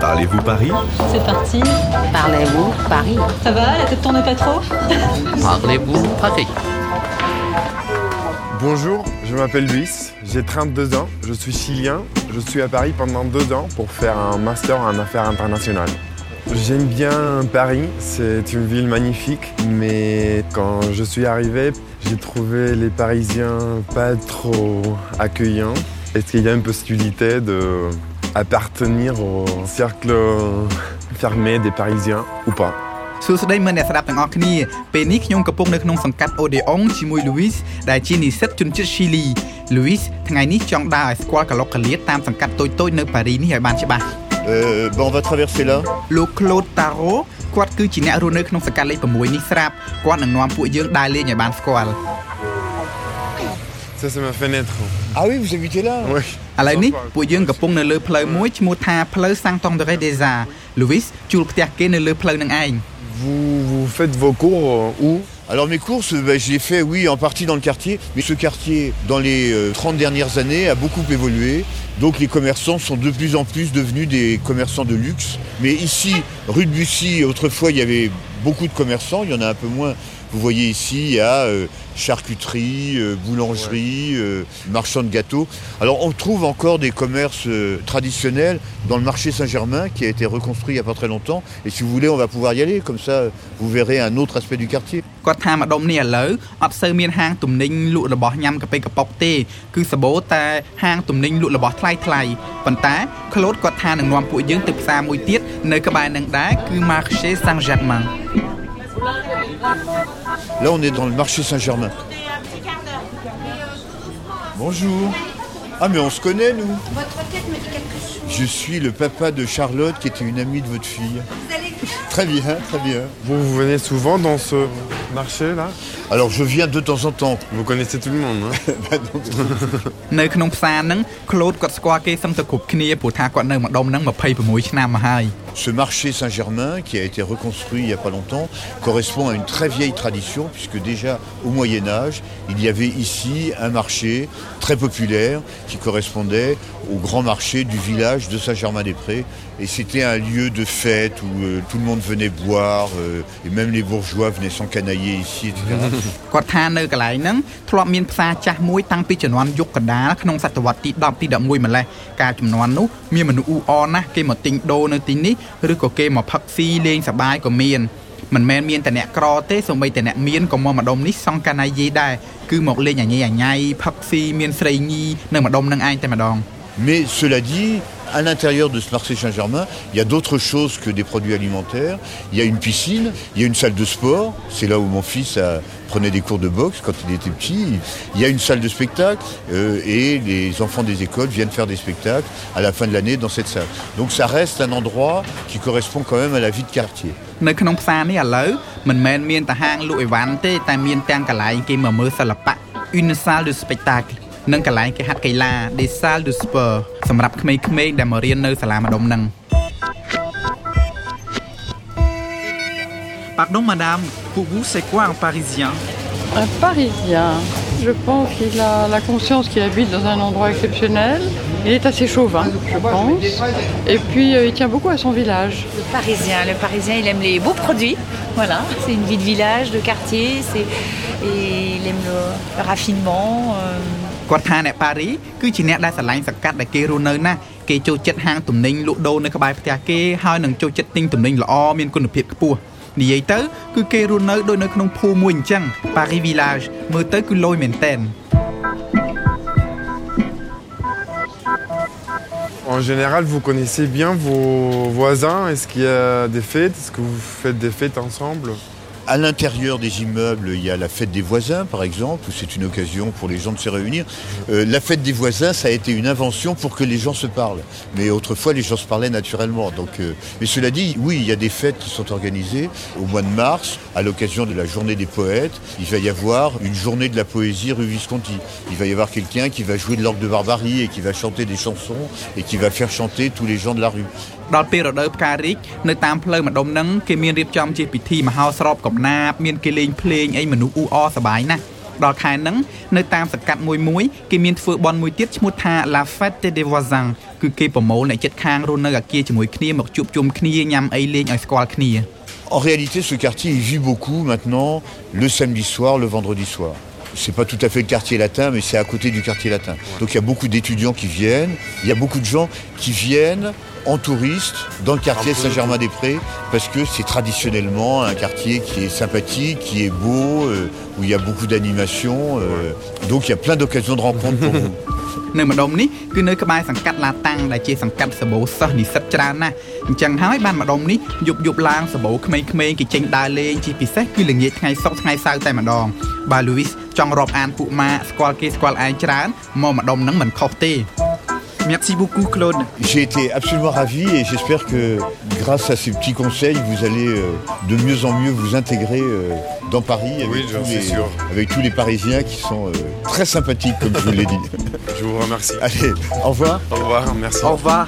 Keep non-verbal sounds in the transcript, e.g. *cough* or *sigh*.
Parlez-vous Paris? C'est parti. Parlez-vous Paris? Ça va La tête tourne pas trop? *laughs* Parlez-vous Paris? Bonjour, je m'appelle Luis, j'ai 32 ans, je suis chilien, je suis à Paris pendant deux ans pour faire un master en affaires internationales. J'aime bien Paris, c'est une ville magnifique, mais quand je suis arrivé, j'ai trouvé les Parisiens pas trop accueillants. Est-ce qu'il y a une possibilité d'appartenir au cercle fermé des Parisiens ou pas សួស្តីមិត្តអ្នកស្ដាប់ទាំងអស់គ្នាពេលនេះខ្ញុំកំពុងនៅក្នុងសង្កាត់អូដេអុងជាមួយ Louis ដែលជានិស្សិតជនជាតិ Chile Louis ថ្ងៃនេះចង់ដើរឲ្យស្គាល់កឡុកកលៀតតាមសង្កាត់តូចៗនៅប៉ារីនេះឲ្យបានច្បាស់ Euh, ben on va traverser là. លោក Claude Taro គាត់គឺជាអ្នករស់នៅក្នុងសង្កាត់លេខ6នេះស្រាប់គាត់នឹងនាំពួកយើងដើរលេងឲ្យបានស្គាល់ Ça, c'est ma fenêtre. Ah oui, vous habitez là Oui. ឥឡូវនេះពួកយើងកំពុងនៅលើផ្លូវមួយឈ្មោះថាផ្លូវ Saint-André des Arts Louis ជួលផ្ទះគេនៅលើផ្លូវនឹងឯង Vous, vous faites vos cours euh, où Alors mes courses, ben, je les fais, oui, en partie dans le quartier. Mais ce quartier, dans les euh, 30 dernières années, a beaucoup évolué. Donc les commerçants sont de plus en plus devenus des commerçants de luxe. Mais ici, rue de Bussy, autrefois, il y avait beaucoup de commerçants. Il y en a un peu moins. Vous voyez ici, il y a euh, charcuterie, euh, boulangerie, euh, marchand de gâteaux. Alors on trouve encore des commerces euh, traditionnels dans le marché Saint-Germain qui a été reconstruit il n'y a pas très longtemps. Et si vous voulez, on va pouvoir y aller. Comme ça, vous verrez un autre aspect du quartier. គាត់ថាម្ដុំនេះឥឡូវអត់សូវមានហាងទំនិញលក់របស់ញ៉ាំកាប៉េកប៉ុកទេគឺសបោតែហាងទំនិញលក់របស់ ថ្លៃថ្លៃប៉ុន្តែ Claude គាត់ថានឹងនាំពួកយើងទៅផ្សារមួយទៀតនៅក្បែរនឹងដែរគឺ Marché Saint-Germain Là, on est dans le marché Saint-Germain. Bonjour. Ah, mais on se connaît, nous Votre tête me dit quelque chose. Je suis le papa de Charlotte, qui était une amie de votre fille. Vous allez bien Très bien, très bien. Vous, vous venez souvent dans ce marché-là Alors, je viens de temps en temps. Vous connaissez tout le monde, hein *laughs* *laughs* នៅក្នុងផ្សារហ្នឹង Claude គាត់ស្គាល់គេសឹងតែគ្រប់គ្នាព្រោះថាគាត់នៅម្ដុំហ្នឹង26ឆ្នាំមកហើយ Ce marché Saint-Germain, qui a été reconstruit il n'y a pas longtemps, correspond à une très vieille tradition, puisque déjà au Moyen Âge, il y avait ici un marché très populaire qui correspondait au grand marché du village de Saint-Germain-des-Prés. Et c'était un lieu de fête où euh, tout le monde venait boire, euh, et même les bourgeois venaient s'encanailler ici, etc. គាត់ថានៅកន្លែងហ្នឹងធ្លាប់មានផ្សារចាស់មួយតាំងពីជំនាន់យុគកណ្ដាលក្នុងសតវត្សទី10ទី11ម្លេះកាលជំនាន់នោះមានមនុស្សអ៊ូអរណាស់គេមកទិញដូរនៅទីនេះឬក៏គេមកផឹកស៊ីលេងសប្បាយក៏មានមិនមែនមានតែអ្នកក្រទេសូម្បីតែអ្នកមានក៏មកម្ដុំនេះសង្កាណាយីដែរគឺមកលេងអញ៉ៃអញ៉ៃផឹកស៊ីមានស្រីញីនៅម្ដុំហ្នឹងឯងតែម្ដង Mais cela dit, à l'intérieur de ce marché Saint-Germain, il y a d'autres choses que des produits alimentaires. Il y a une piscine, il y a une salle de sport. C'est là où mon fils a- prenait des cours de boxe quand il était petit. Il y a une salle de spectacle euh, et les enfants des écoles viennent faire des spectacles à la fin de l'année dans cette salle. Donc ça reste un endroit qui correspond quand même à la vie de quartier. នៅក្នុងផ្សារនេះឥឡូវមិនមែនមានតែហាងលក់អីវ៉ាន់ទេតែមានទាំងកន្លែងគេមកមើលសិល្បៈ une salle de spectacle និងកន្លែងគេហាត់កីឡា des salles de sport សម្រាប់ក្មេងៗដែលមករៀននៅសាលាម្ដុំហ្នឹង Pardon madame, pour vous c'est quoi un parisien Un Parisien, je pense qu'il a la conscience qu'il habite dans un endroit exceptionnel. Il est assez chauvin, je pense. Et puis, euh, il tient beaucoup à son village. Le Parisien, le Parisien, il aime les beaux produits. Voilà, c'est une vie de village, de quartier, c'est et il aime le, le raffinement. euh, គាត់ថាអ្នកប៉ារីគឺជាអ្នកដែលស្រឡាញ់សង្កាត់ដែលគេរស់នៅណាស់គេចូលចិត្តហាងទំនិញលក់ដូរនៅក្បែរផ្ទះគេហើយនឹងចូលចិត្តទិញទំនិញល្អមានគុណភាពខ្ពស់និយាយទៅ គឺគេរស់នៅដូចនៅក្នុងភូមិមួយអញ្ចឹង Paris Village មើលទៅគឺលយមែនតែន En général, vous connaissez bien vos voisins Est-ce qu'il y a des fêtes Est-ce que vous faites des fêtes ensemble À l'intérieur des immeubles, il y a la fête des voisins, par exemple, où c'est une occasion pour les gens de se réunir. Euh, la fête des voisins, ça a été une invention pour que les gens se parlent. Mais autrefois, les gens se parlaient naturellement. Donc, euh, mais cela dit, oui, il y a des fêtes qui sont organisées au mois de mars, à l'occasion de la journée des poètes. Il va y avoir une journée de la poésie rue Visconti. Il va y avoir quelqu'un qui va jouer de l'orgue de barbarie et qui va chanter des chansons et qui va faire chanter tous les gens de la rue. ដល់ពេលរដូវផ្ការីកនៅតាមផ្លូវម្ដុំហ្នឹងគេមានរៀបចំជាពិធីមហោស្រពកំណាព្យមានគេលេងភ្លេងអីមនុស្សអ៊ូអរសប្បាយណាស់ដល់ខែហ្នឹងនៅតាមសង្កាត់មួយមួយគេមានធ្វើបន់មួយទៀតឈ្មោះថា La Fête des Voisins គឺគឺគេប្រមូលអ្នកចិត្តខាងរស់នៅអាគារជាមួយគ្នាមកជួបជុំគ្នាញ៉ាំអីលេងឲ្យស្គាល់គ្នា En réalité, ce quartier, il vit beaucoup maintenant le samedi soir, le vendredi soir. C'est pas tout à fait le quartier latin, mais c'est à côté du quartier latin. Donc il y a beaucoup d'étudiants qui viennent, il y a beaucoup de gens qui viennent en touriste dans le quartier Saint-Germain-des-Prés parce que c'est traditionnellement un quartier qui est sympathique, qui est beau, euh, où il y a beaucoup d'animation. euh, donc il y a plein d'occasions de rencontres pour vous. *laughs* នៅម្ដុំនេះគឺនៅក្បែរសង្កាត់ឡាតាំងដែលជាសង្កាត់សបោសិស្សនិស្សិតច្រើនណាស់អញ្ចឹងហើយបានម្ដុំនេះយប់យប់ឡើងសបោក្មេងៗគេចេញដើរលេងជាពិសេសគឺល្ងាចថ្ងៃសុក្រថ្ងៃសៅរ៍តែម្ដងបាទ Louis ចង់រាប់អានពួកម៉ាស្គាល់គេស្គាល់ឯងច្រើនមកម្ដុំហ្នឹងមិនខុសទេ Merci beaucoup Claude J'ai été absolument ravi et j'espère que grâce à ces petits conseils, vous allez euh, de mieux en mieux vous intégrer euh, dans Paris avec, Oui, j'en tous suis les, sûr. avec tous les Parisiens qui sont euh, très sympathiques, comme je vous l'ai dit. *laughs* Je vous remercie. Allez, au revoir. Au revoir, merci. Au revoir.